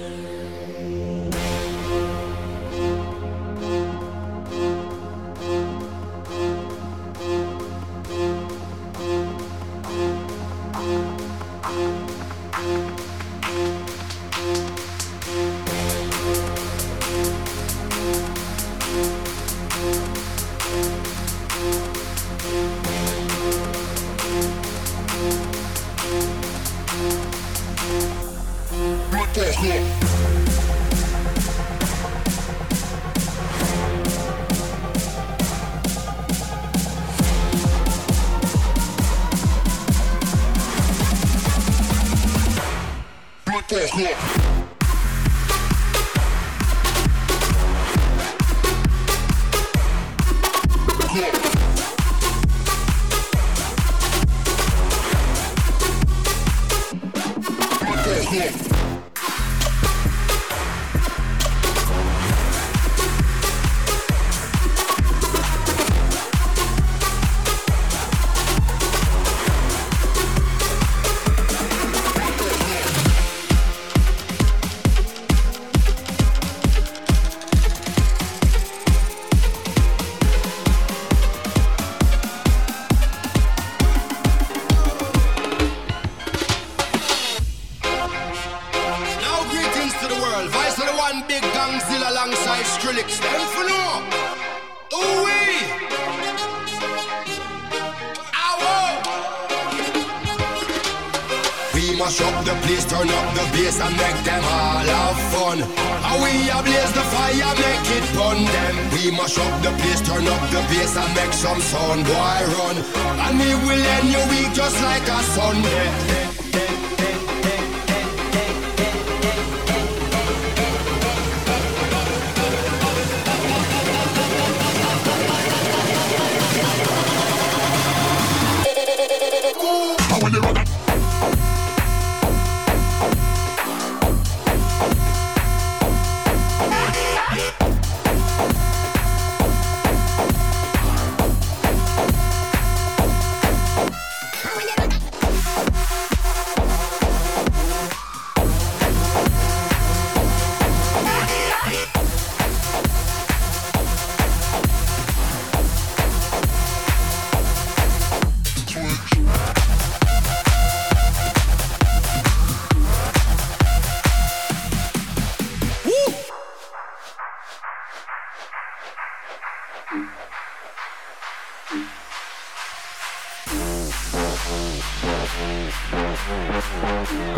Yeah.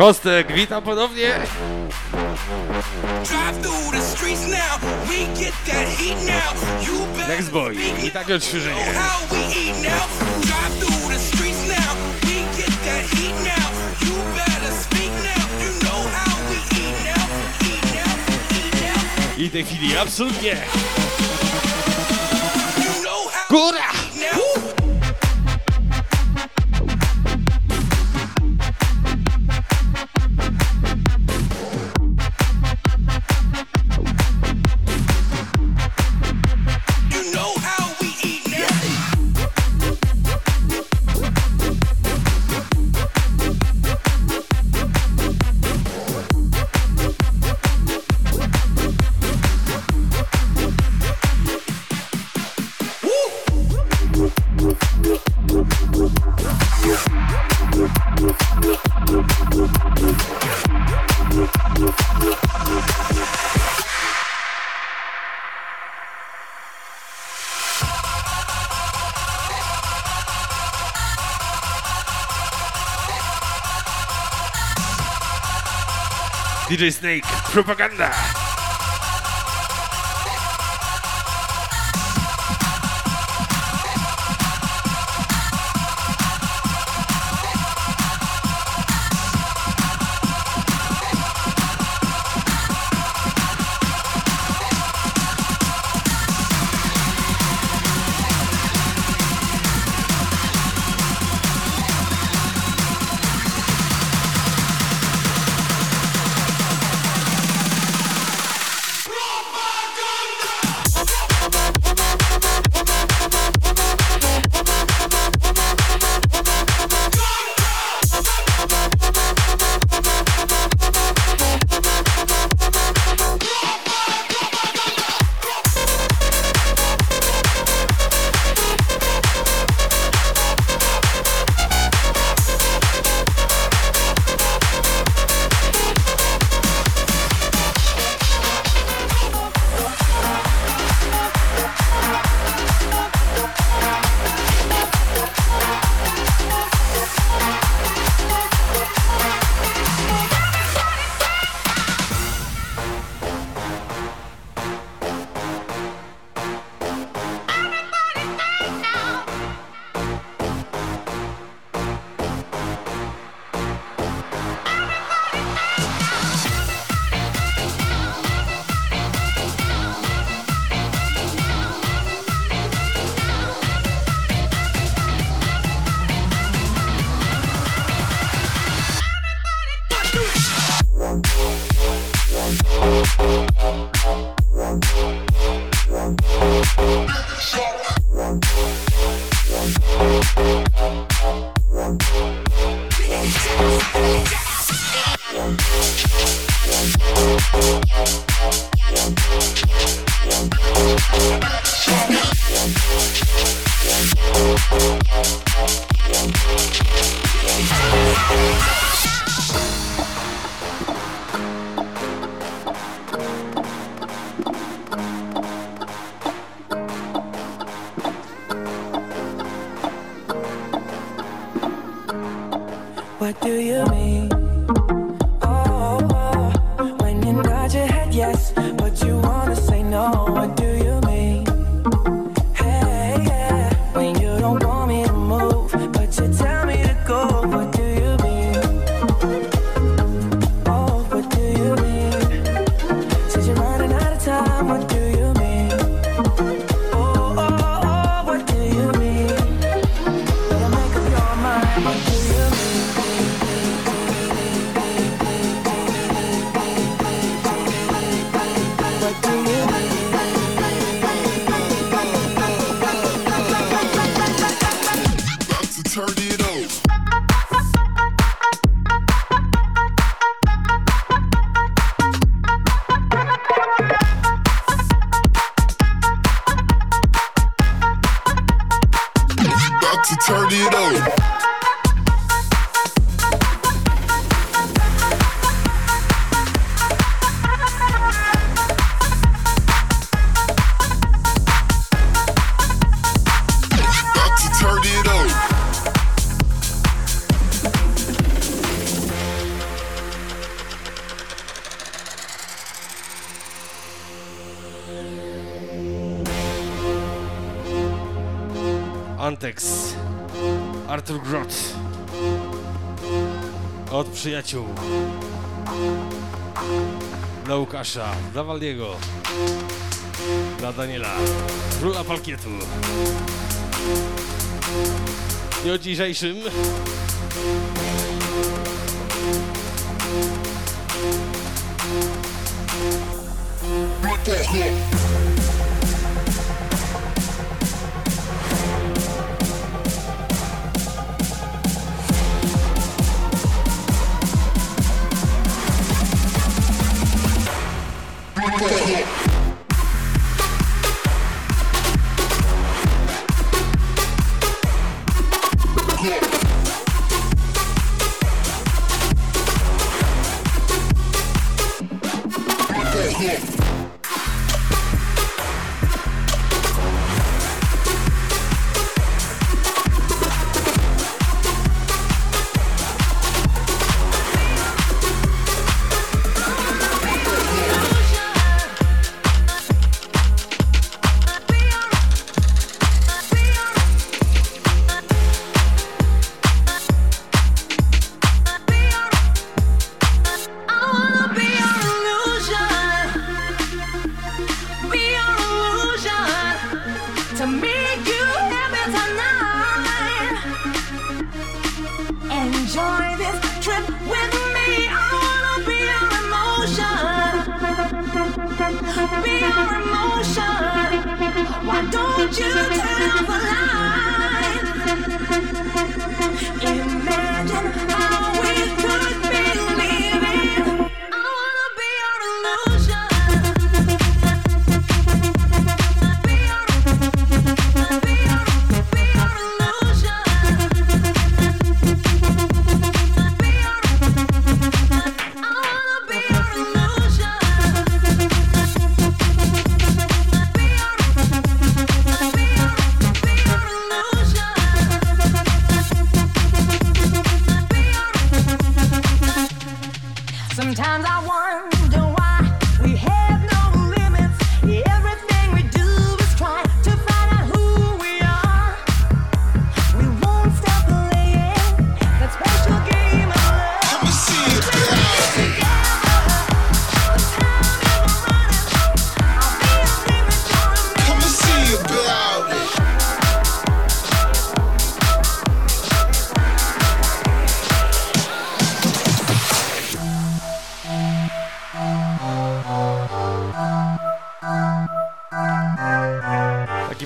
Kostek, witam ponownie. Next boy. i takie odświeżenie. I tej chwili absolutnie. Góra! DJ Snake, propaganda. Artur Grot. Od przyjaciół. Dla Łukasza, dla Waldiego, dla Daniela, króla palkietu. I o dzisiejszym Look at.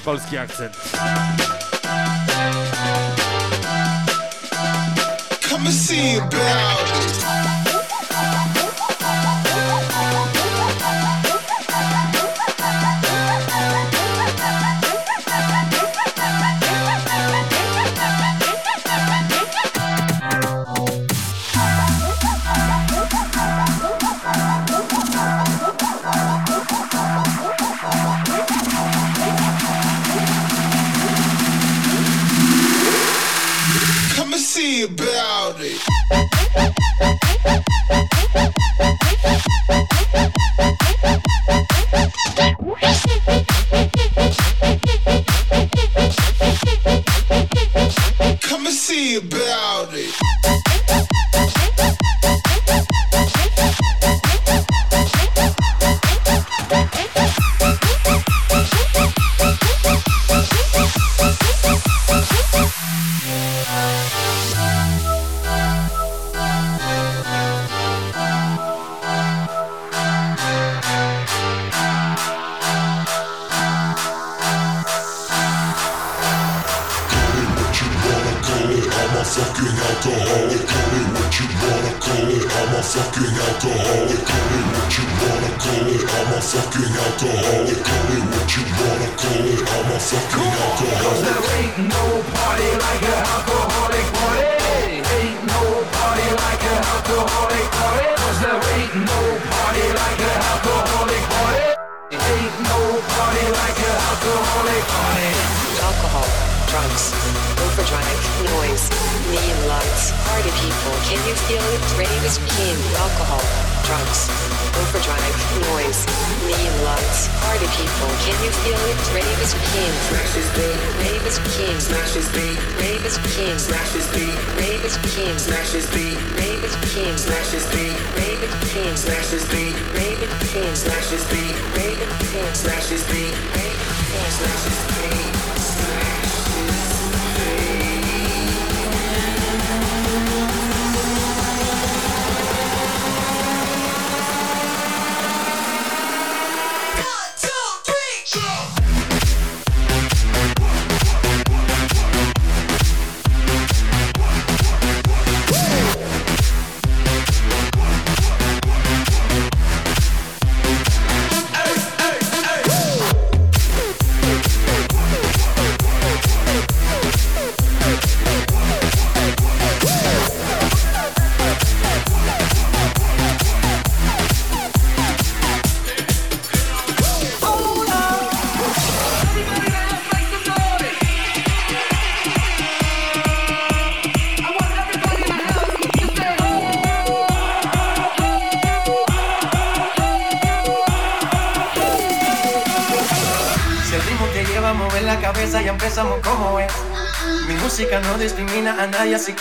polski akcent. Come and see about.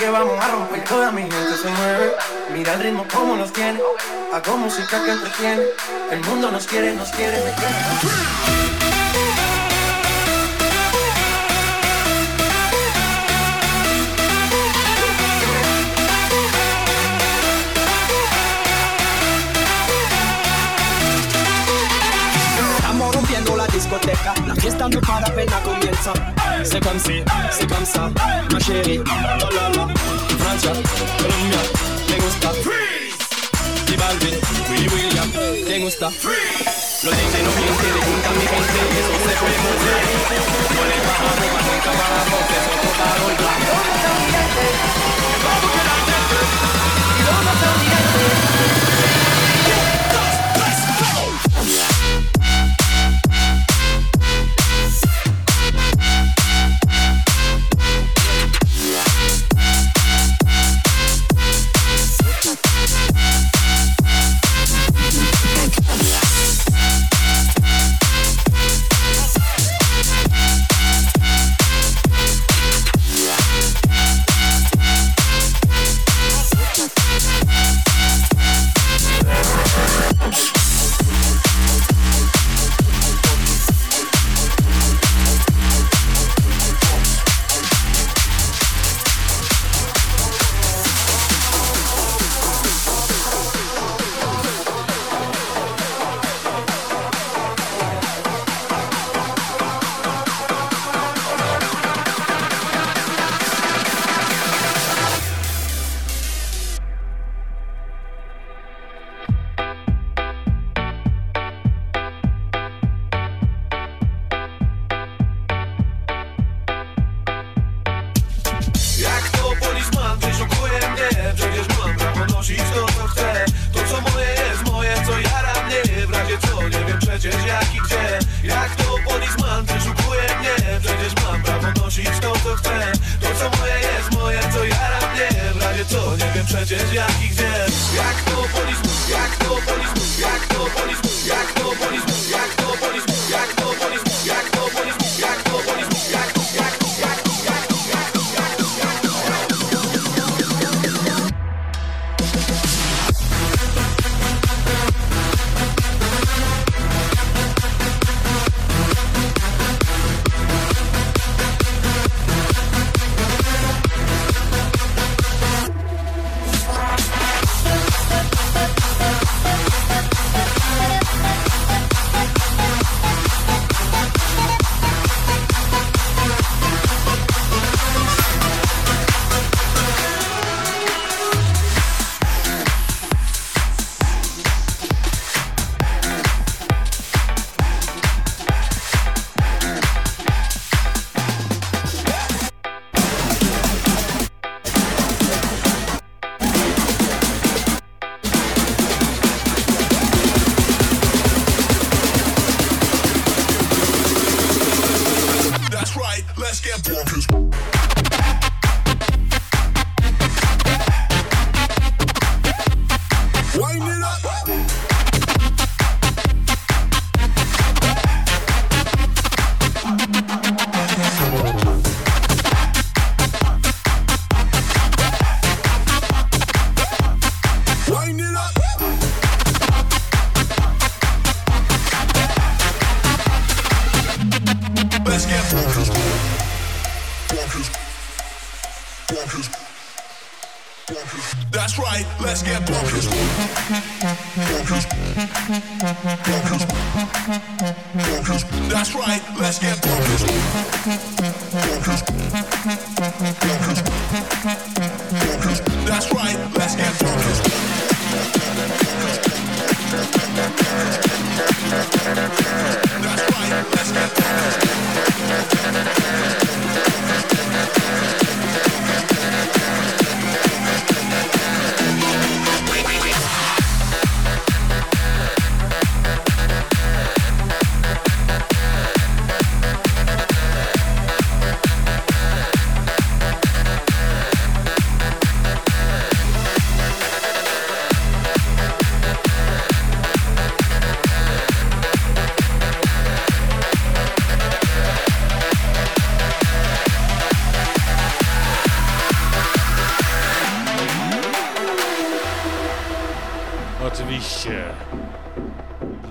Que vamos a romper. Toda mi gente se mueve. Mira el ritmo como nos tiene. Hago música que entretiene. El mundo nos quiere, nos quiere, me quiere. Discoteca, la fiesta no para apenas comienza. C'est comme si, c'est comme ça, ma chérie. La la, Francia, Colombia, me gusta. Freeze. Balvin, Willy William, gusta. Freeze. Mienten, le mi gente, eso se. No le bajamos, más nunca paramos, eso es total y blanco. Wind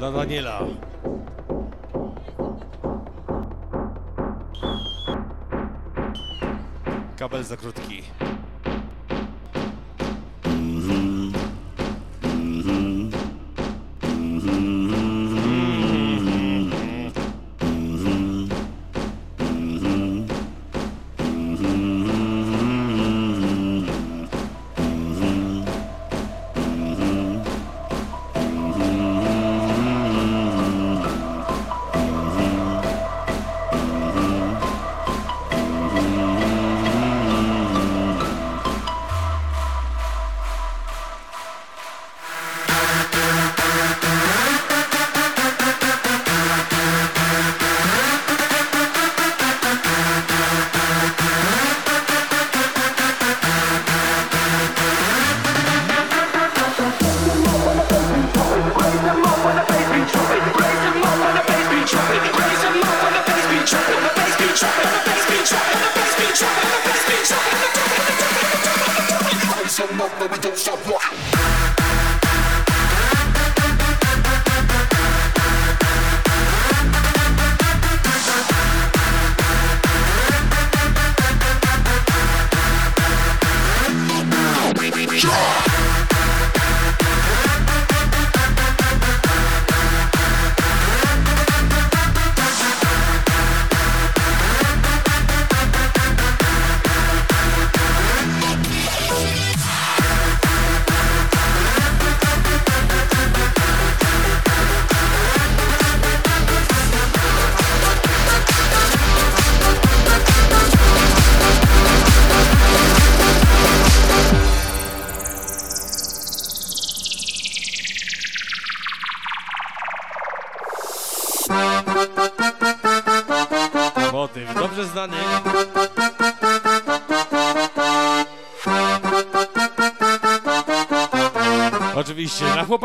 Dla Daniela. Kabel za krótki.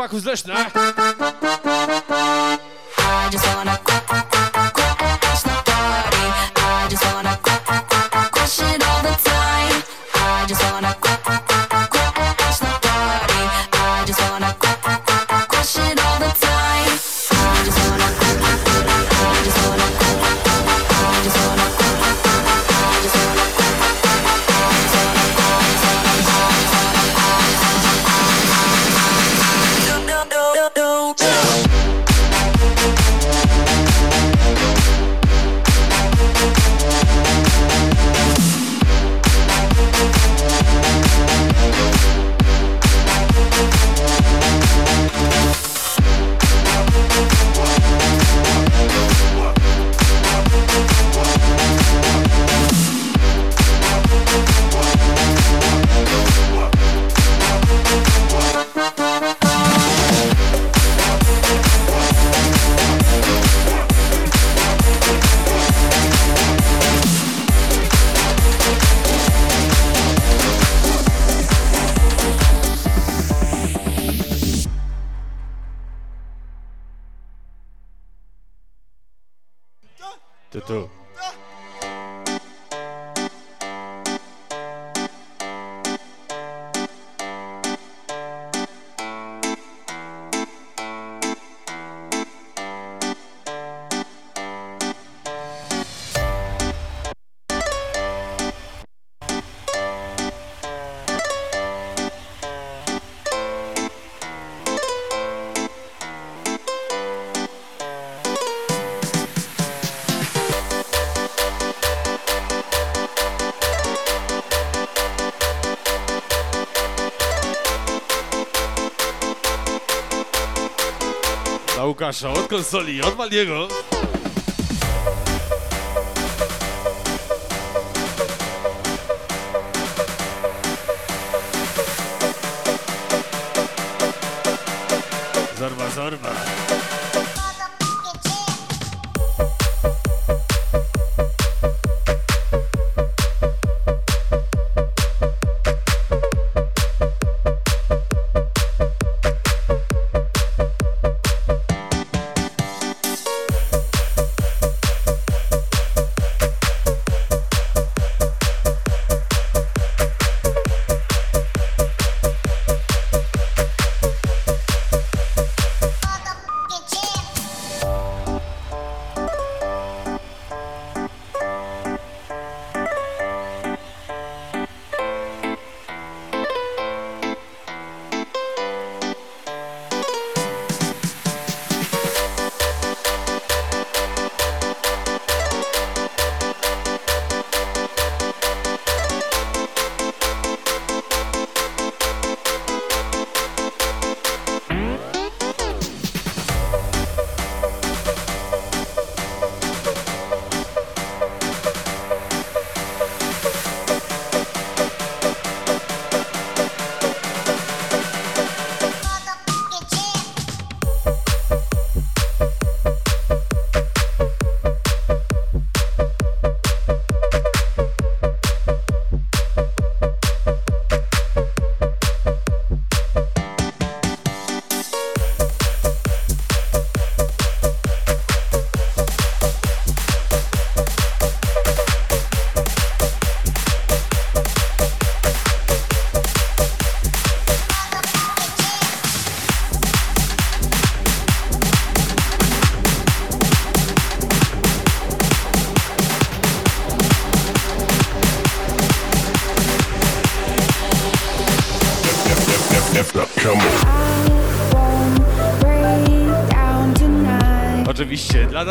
Oczywiście na chłopaku z Leszna. Łukasza od konsoli, od Waldiego. Zorba, zorba.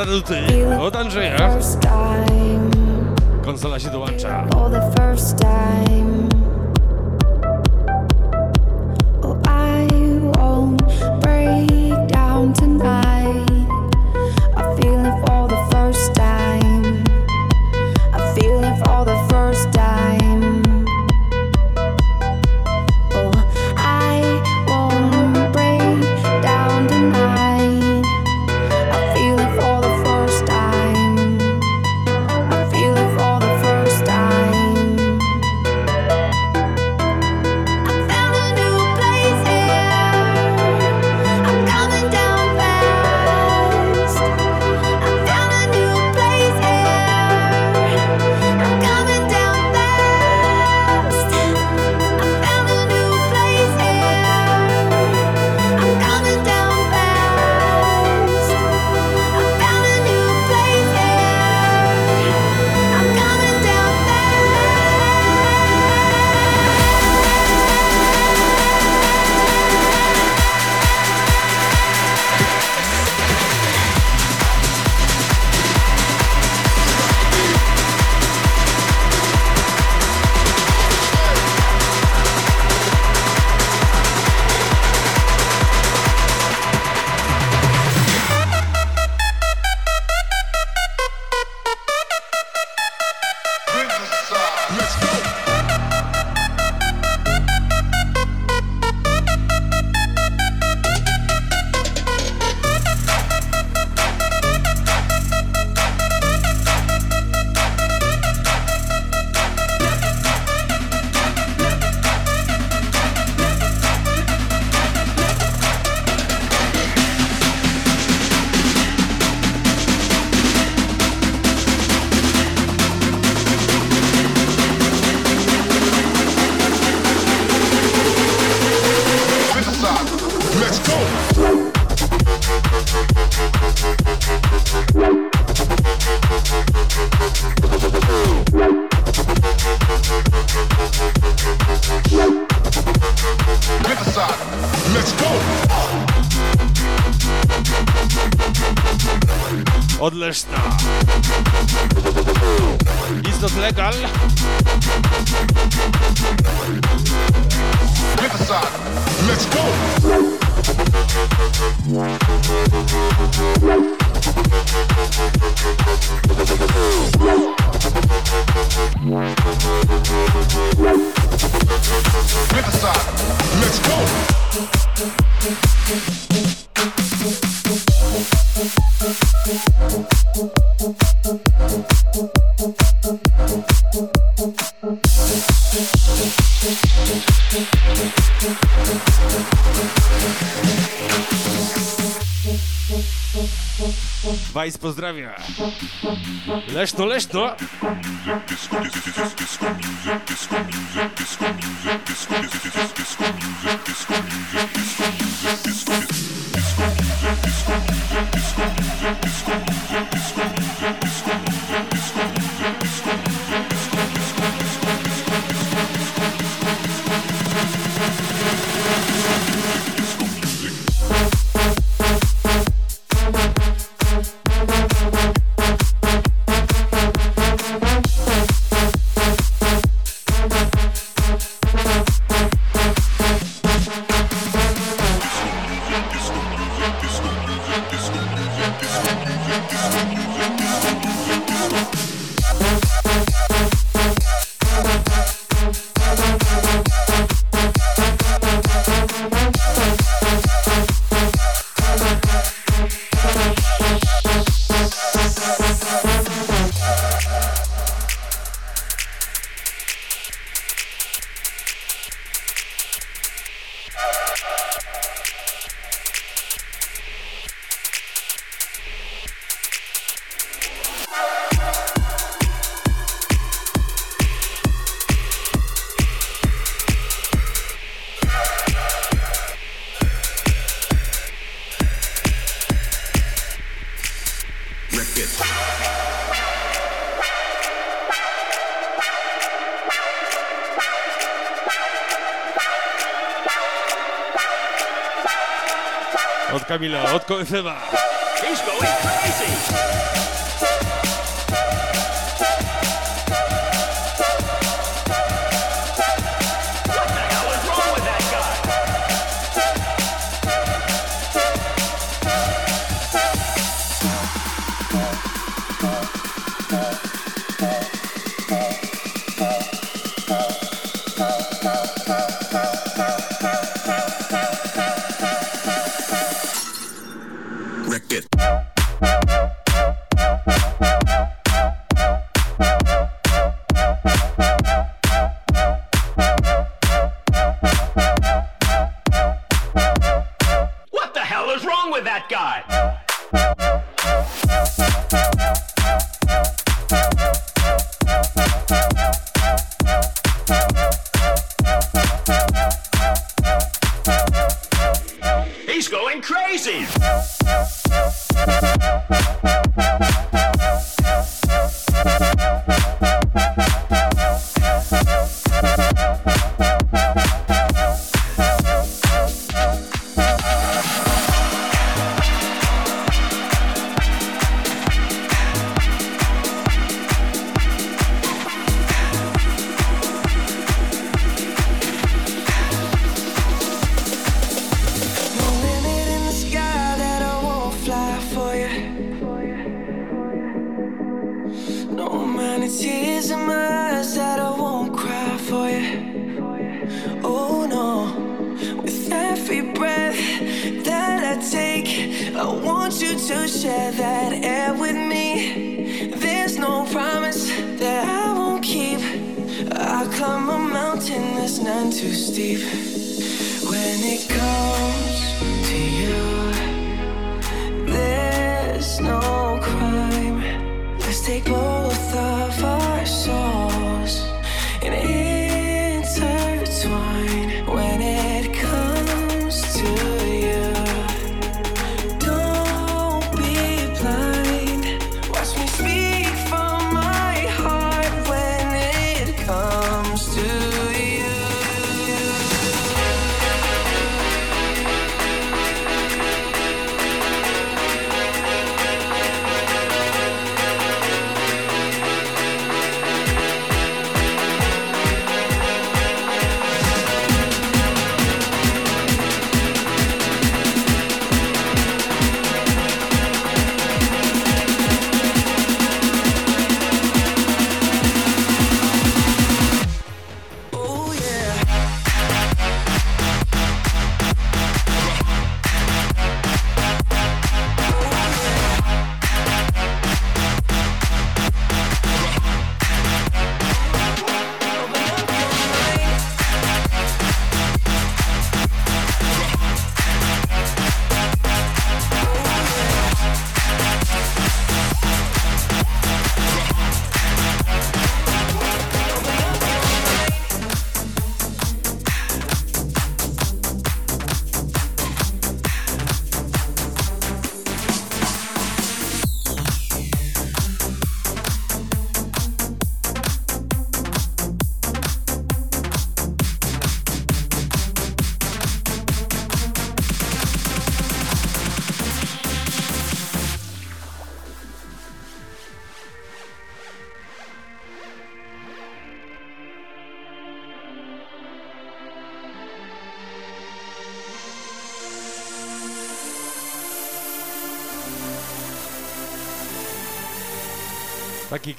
Oczywiście dla Leźno, leźno! Disco music, Camila, od końca.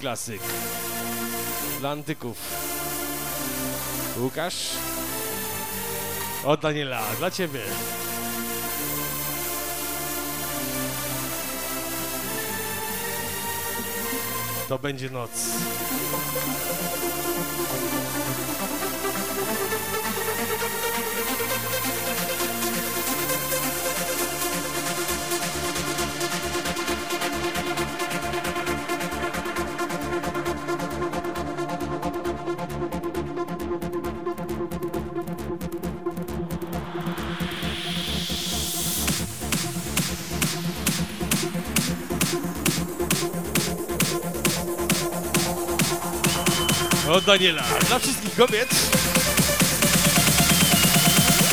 Klasyk. Dla antyków. Łukasz? O Daniela, dla ciebie. To będzie noc. Daniela, dla wszystkich kobiet.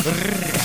Od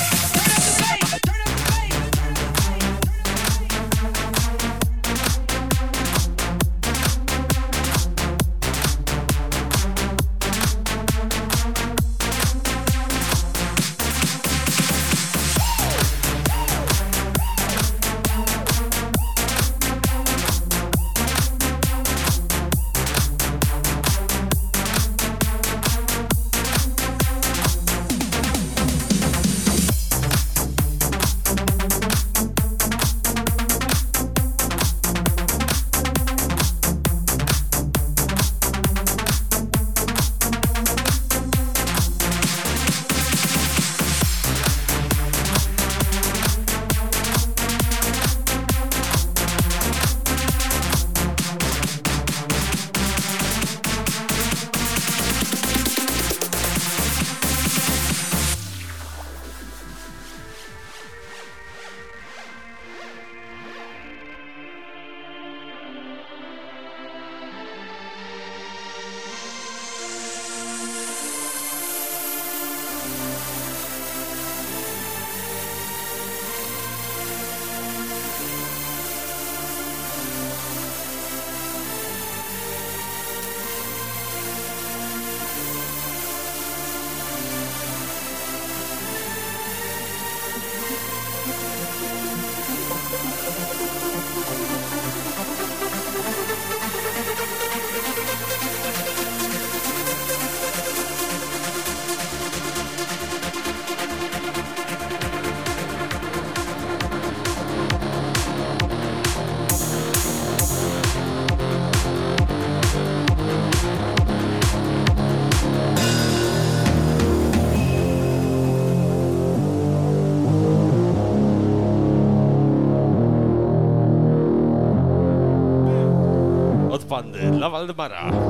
pandy dla Waldemara.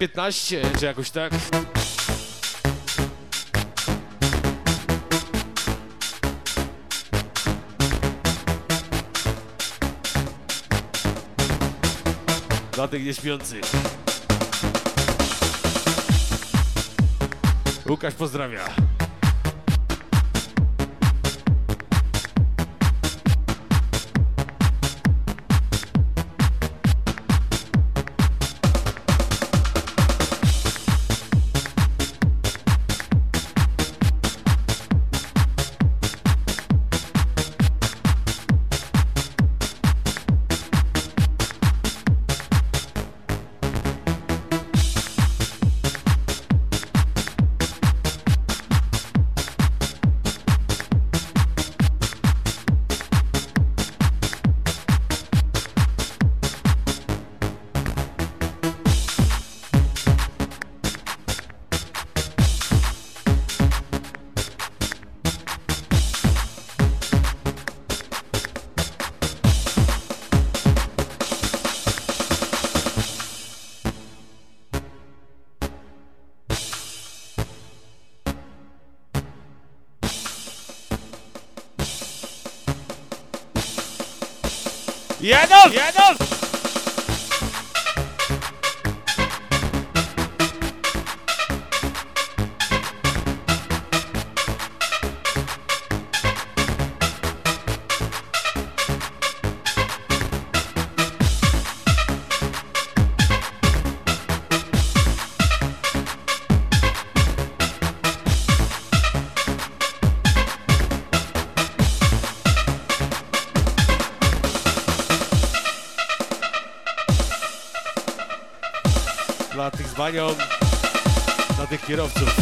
15, czy jakoś tak? Dla tych nieśpiących. Łukasz pozdrawia. else. Yes. Banią, dla tych kierowców.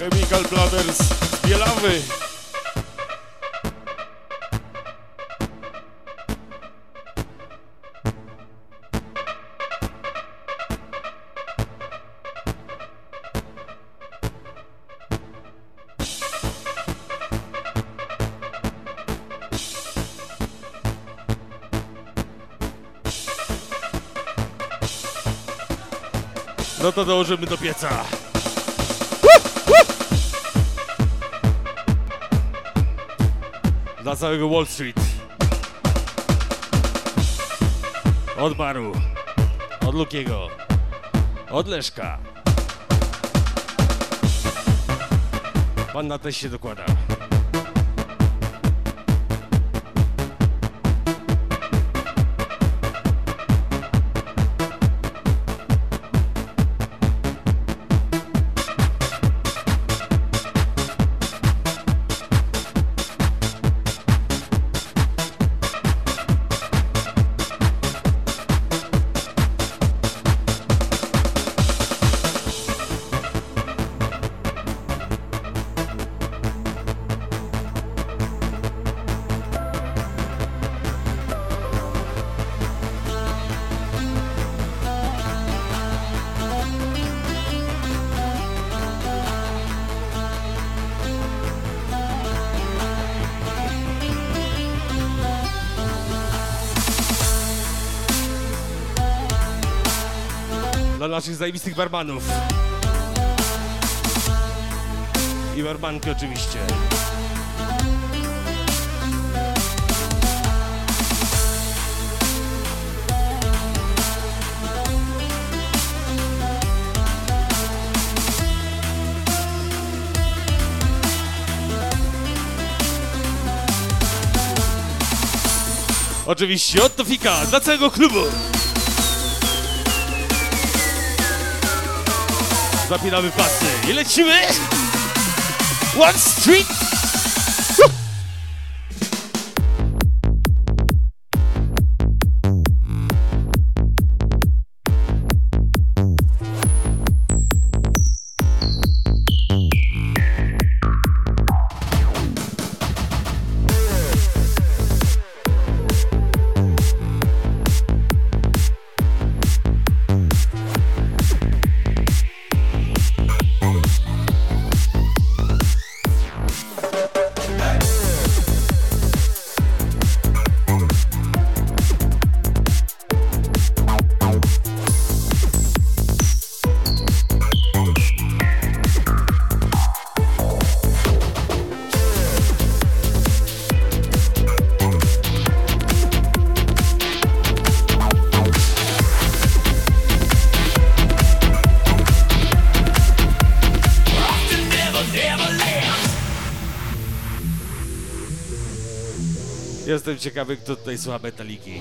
Chemical Brothers Bielawy. No to dołożymy do pieca. Całego Wall Street. Od baru. Od Lukiego. Od Leszka. Pan na też się dokłada. Naszych zajebistych barmanów. I barmanki oczywiście. Oczywiście oto fika dla całego klubu. Zapinamy pasy i lecimy! One street! Jestem ciekawy, kto tutaj słucha metaliki.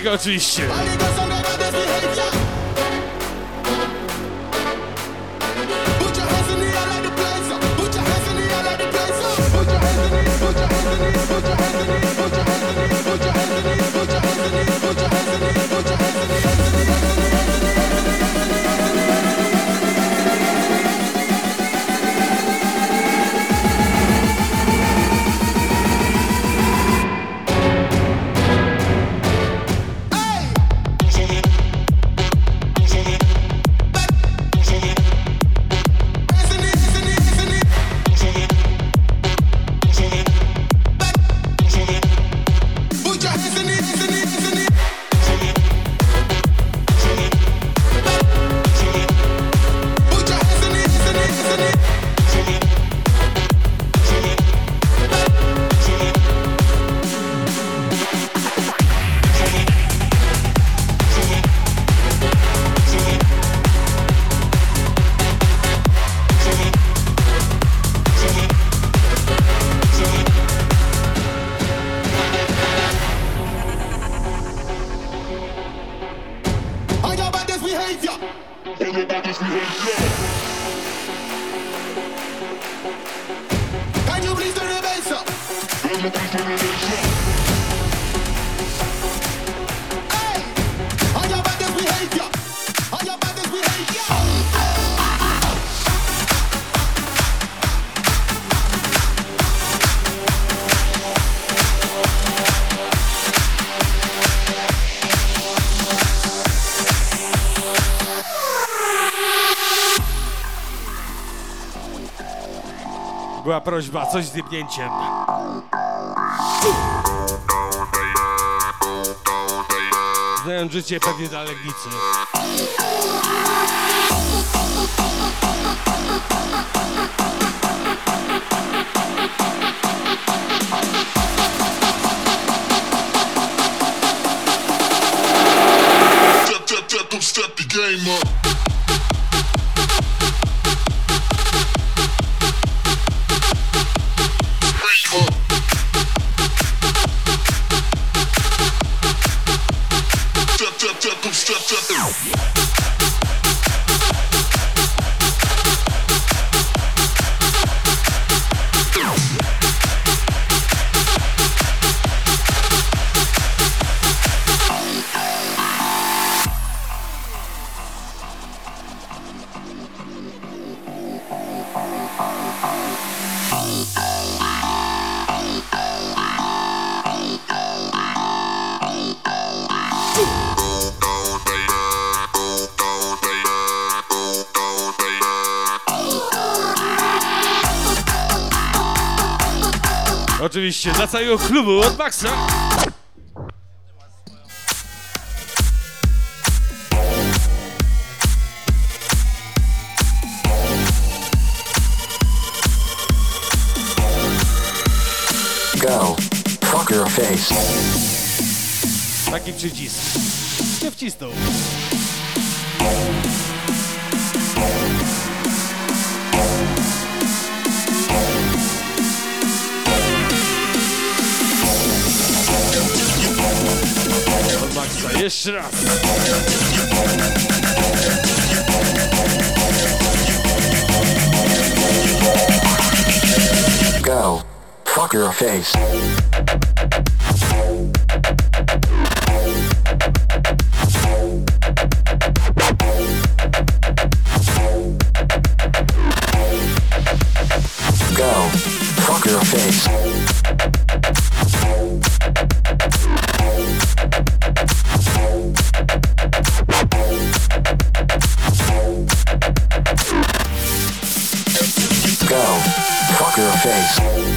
一个字 Była prośba, coś z dybnięciem. Znając życie pewnie dla Legnicy. Game up. Oczywiście dla całego klubu od Maxa. Face. Go. Fuck face. Go. Fuck your face.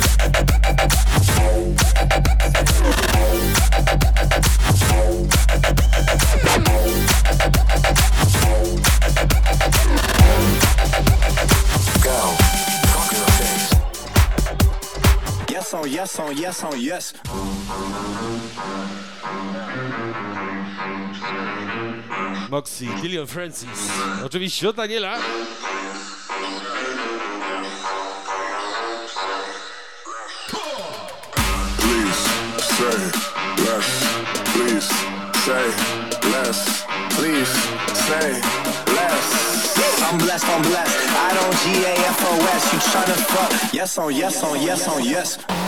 On yes on yes on yes. Moxie, Dillion Francis. Oczywiście od Daniela. Please say less. Please say less. Please say less. I'm blessed, I'm blessed. I don't G A F O S. You tryna fuck? Yes on yes on yes on yes.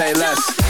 Say less.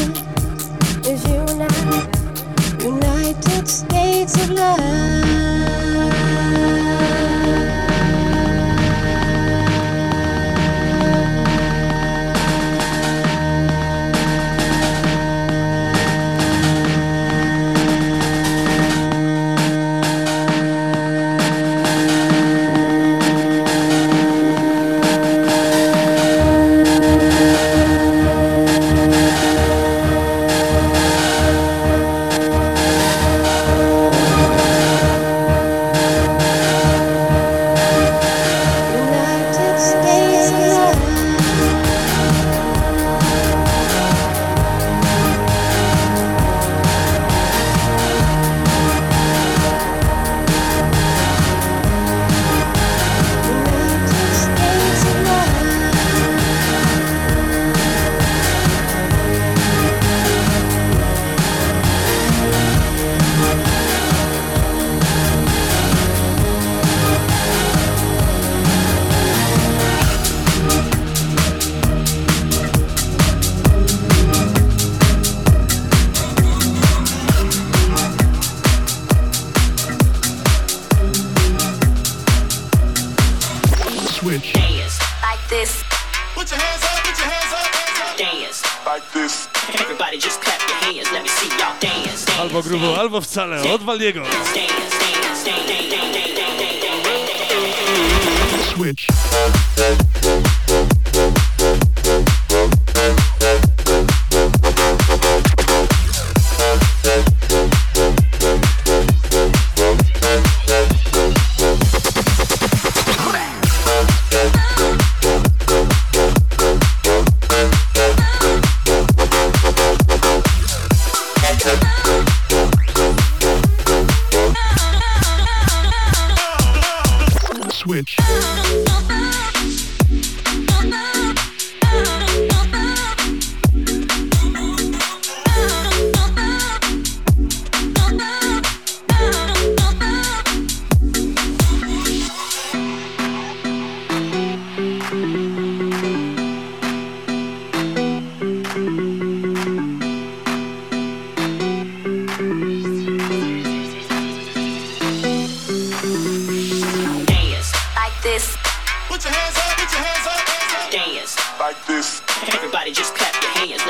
states of love.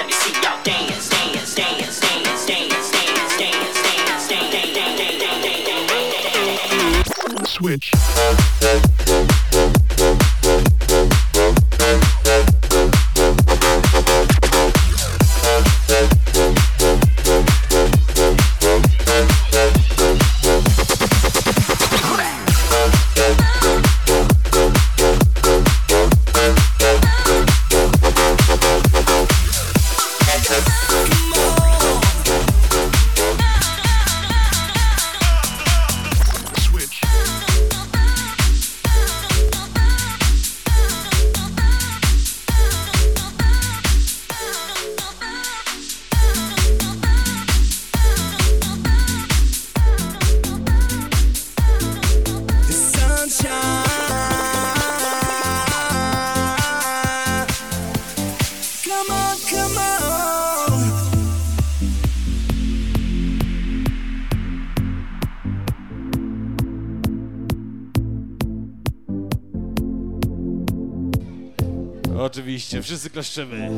Let me see y'all dance. Cieszymy.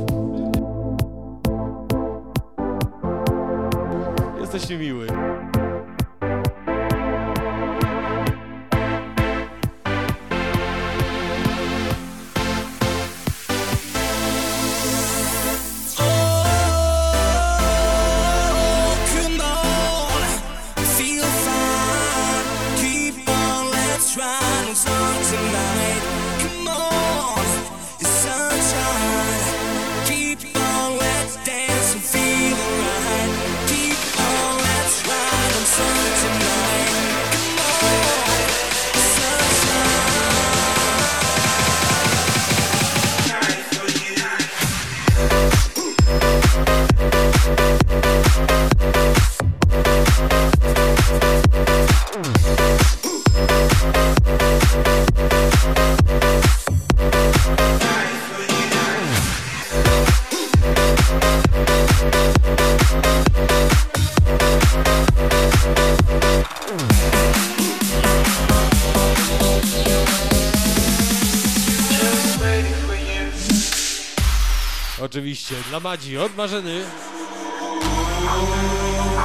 Oczywiście, dla Madzi od Marzeny.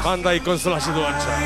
Panda i konsola się dołącza.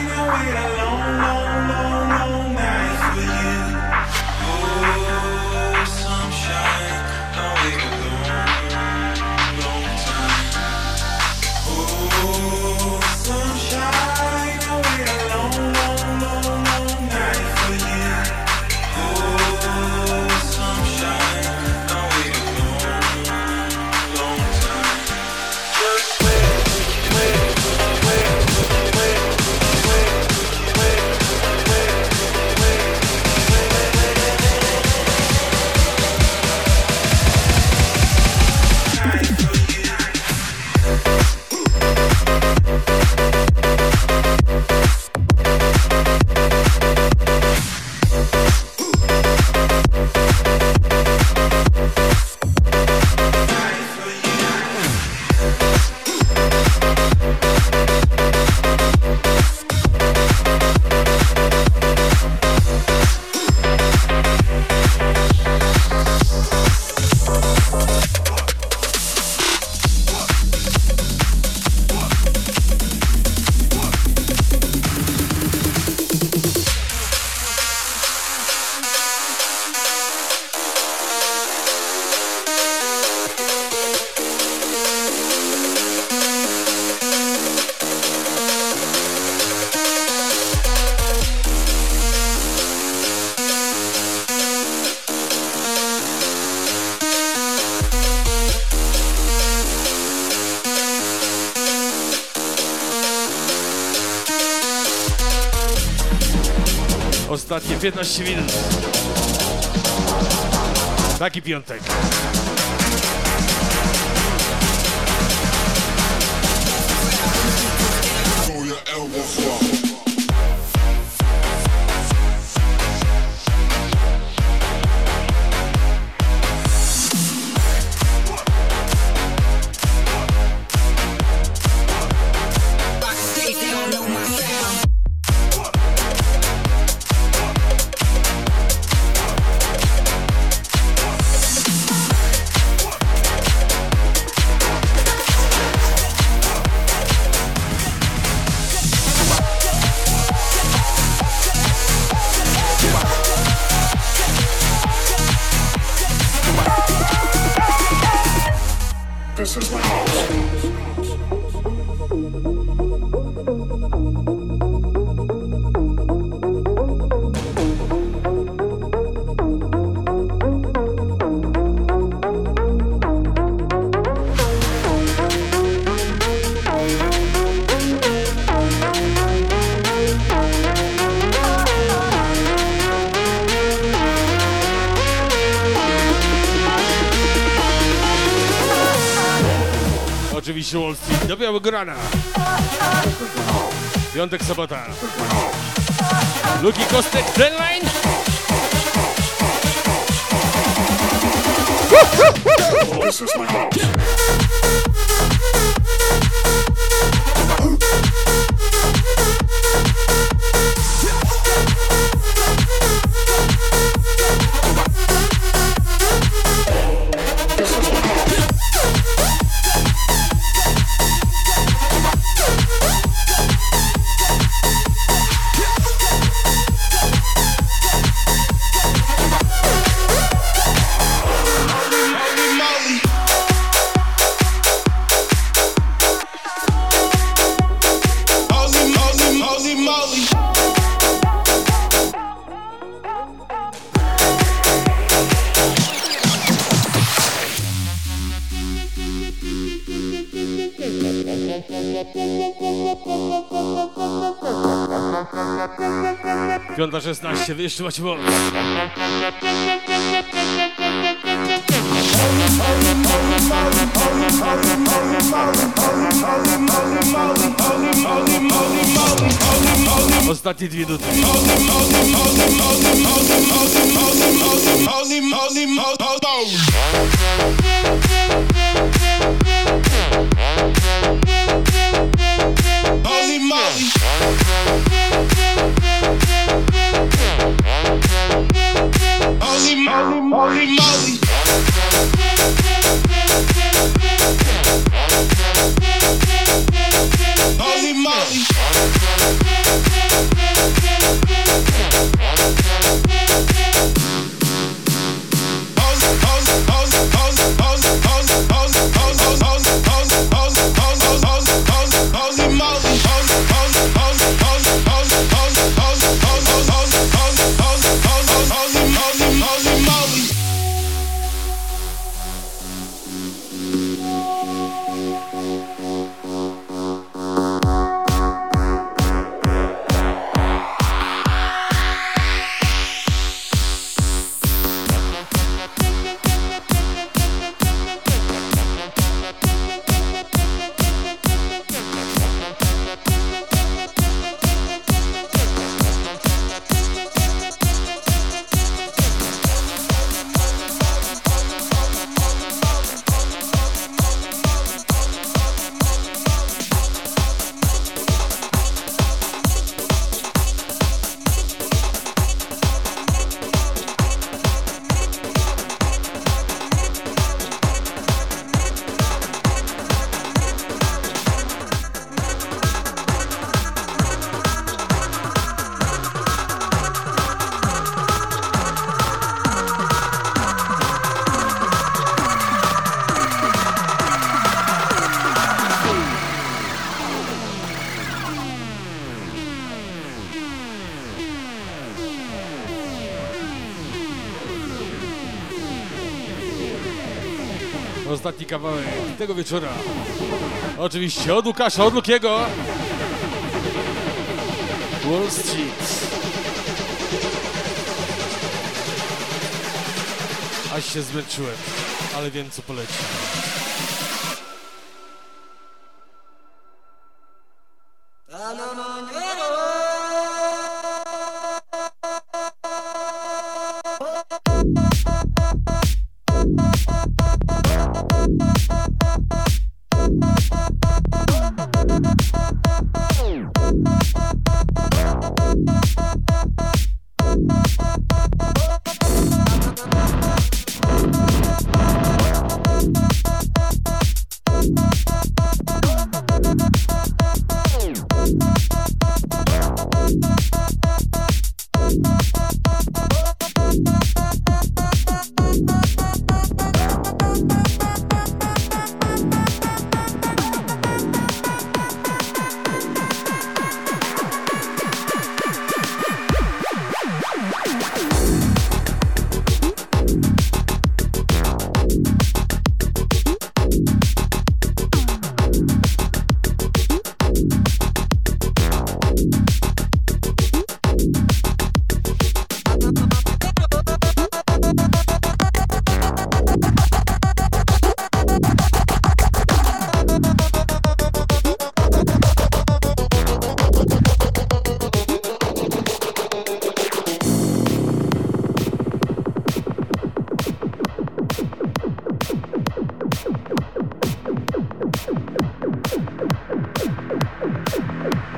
15 minut. Taki piątek. Oczywiście Wall Street do białego rana. Piątek, sobota. Luki Kostek, Deadline. This is my house. Piąta 16, wyjście macie moc. Ostatnie dwie minuty. Ostatni kawałek tego wieczora. Oczywiście od Łukasza, od Lukiego. Wall Street. Aż się zmęczyłem, ale wiem co poleci.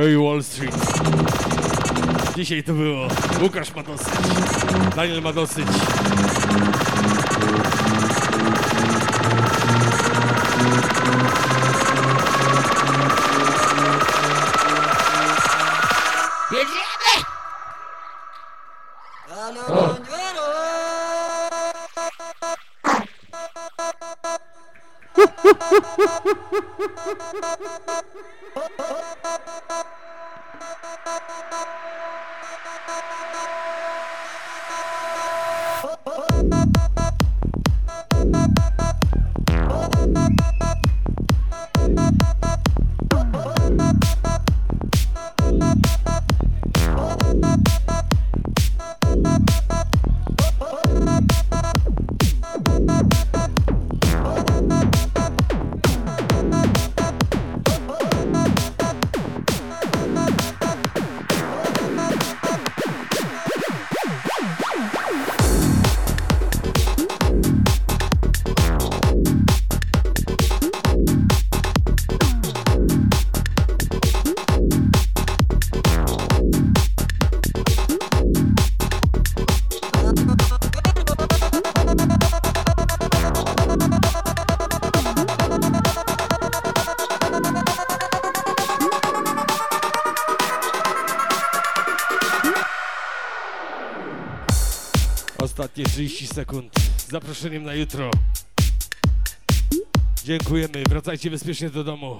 Ej, Wall Street. Dzisiaj to było. Łukasz ma dosyć. Daniel ma dosyć. Ostatnie 30 sekund z zaproszeniem na jutro. Dziękujemy, wracajcie bezpiecznie do domu.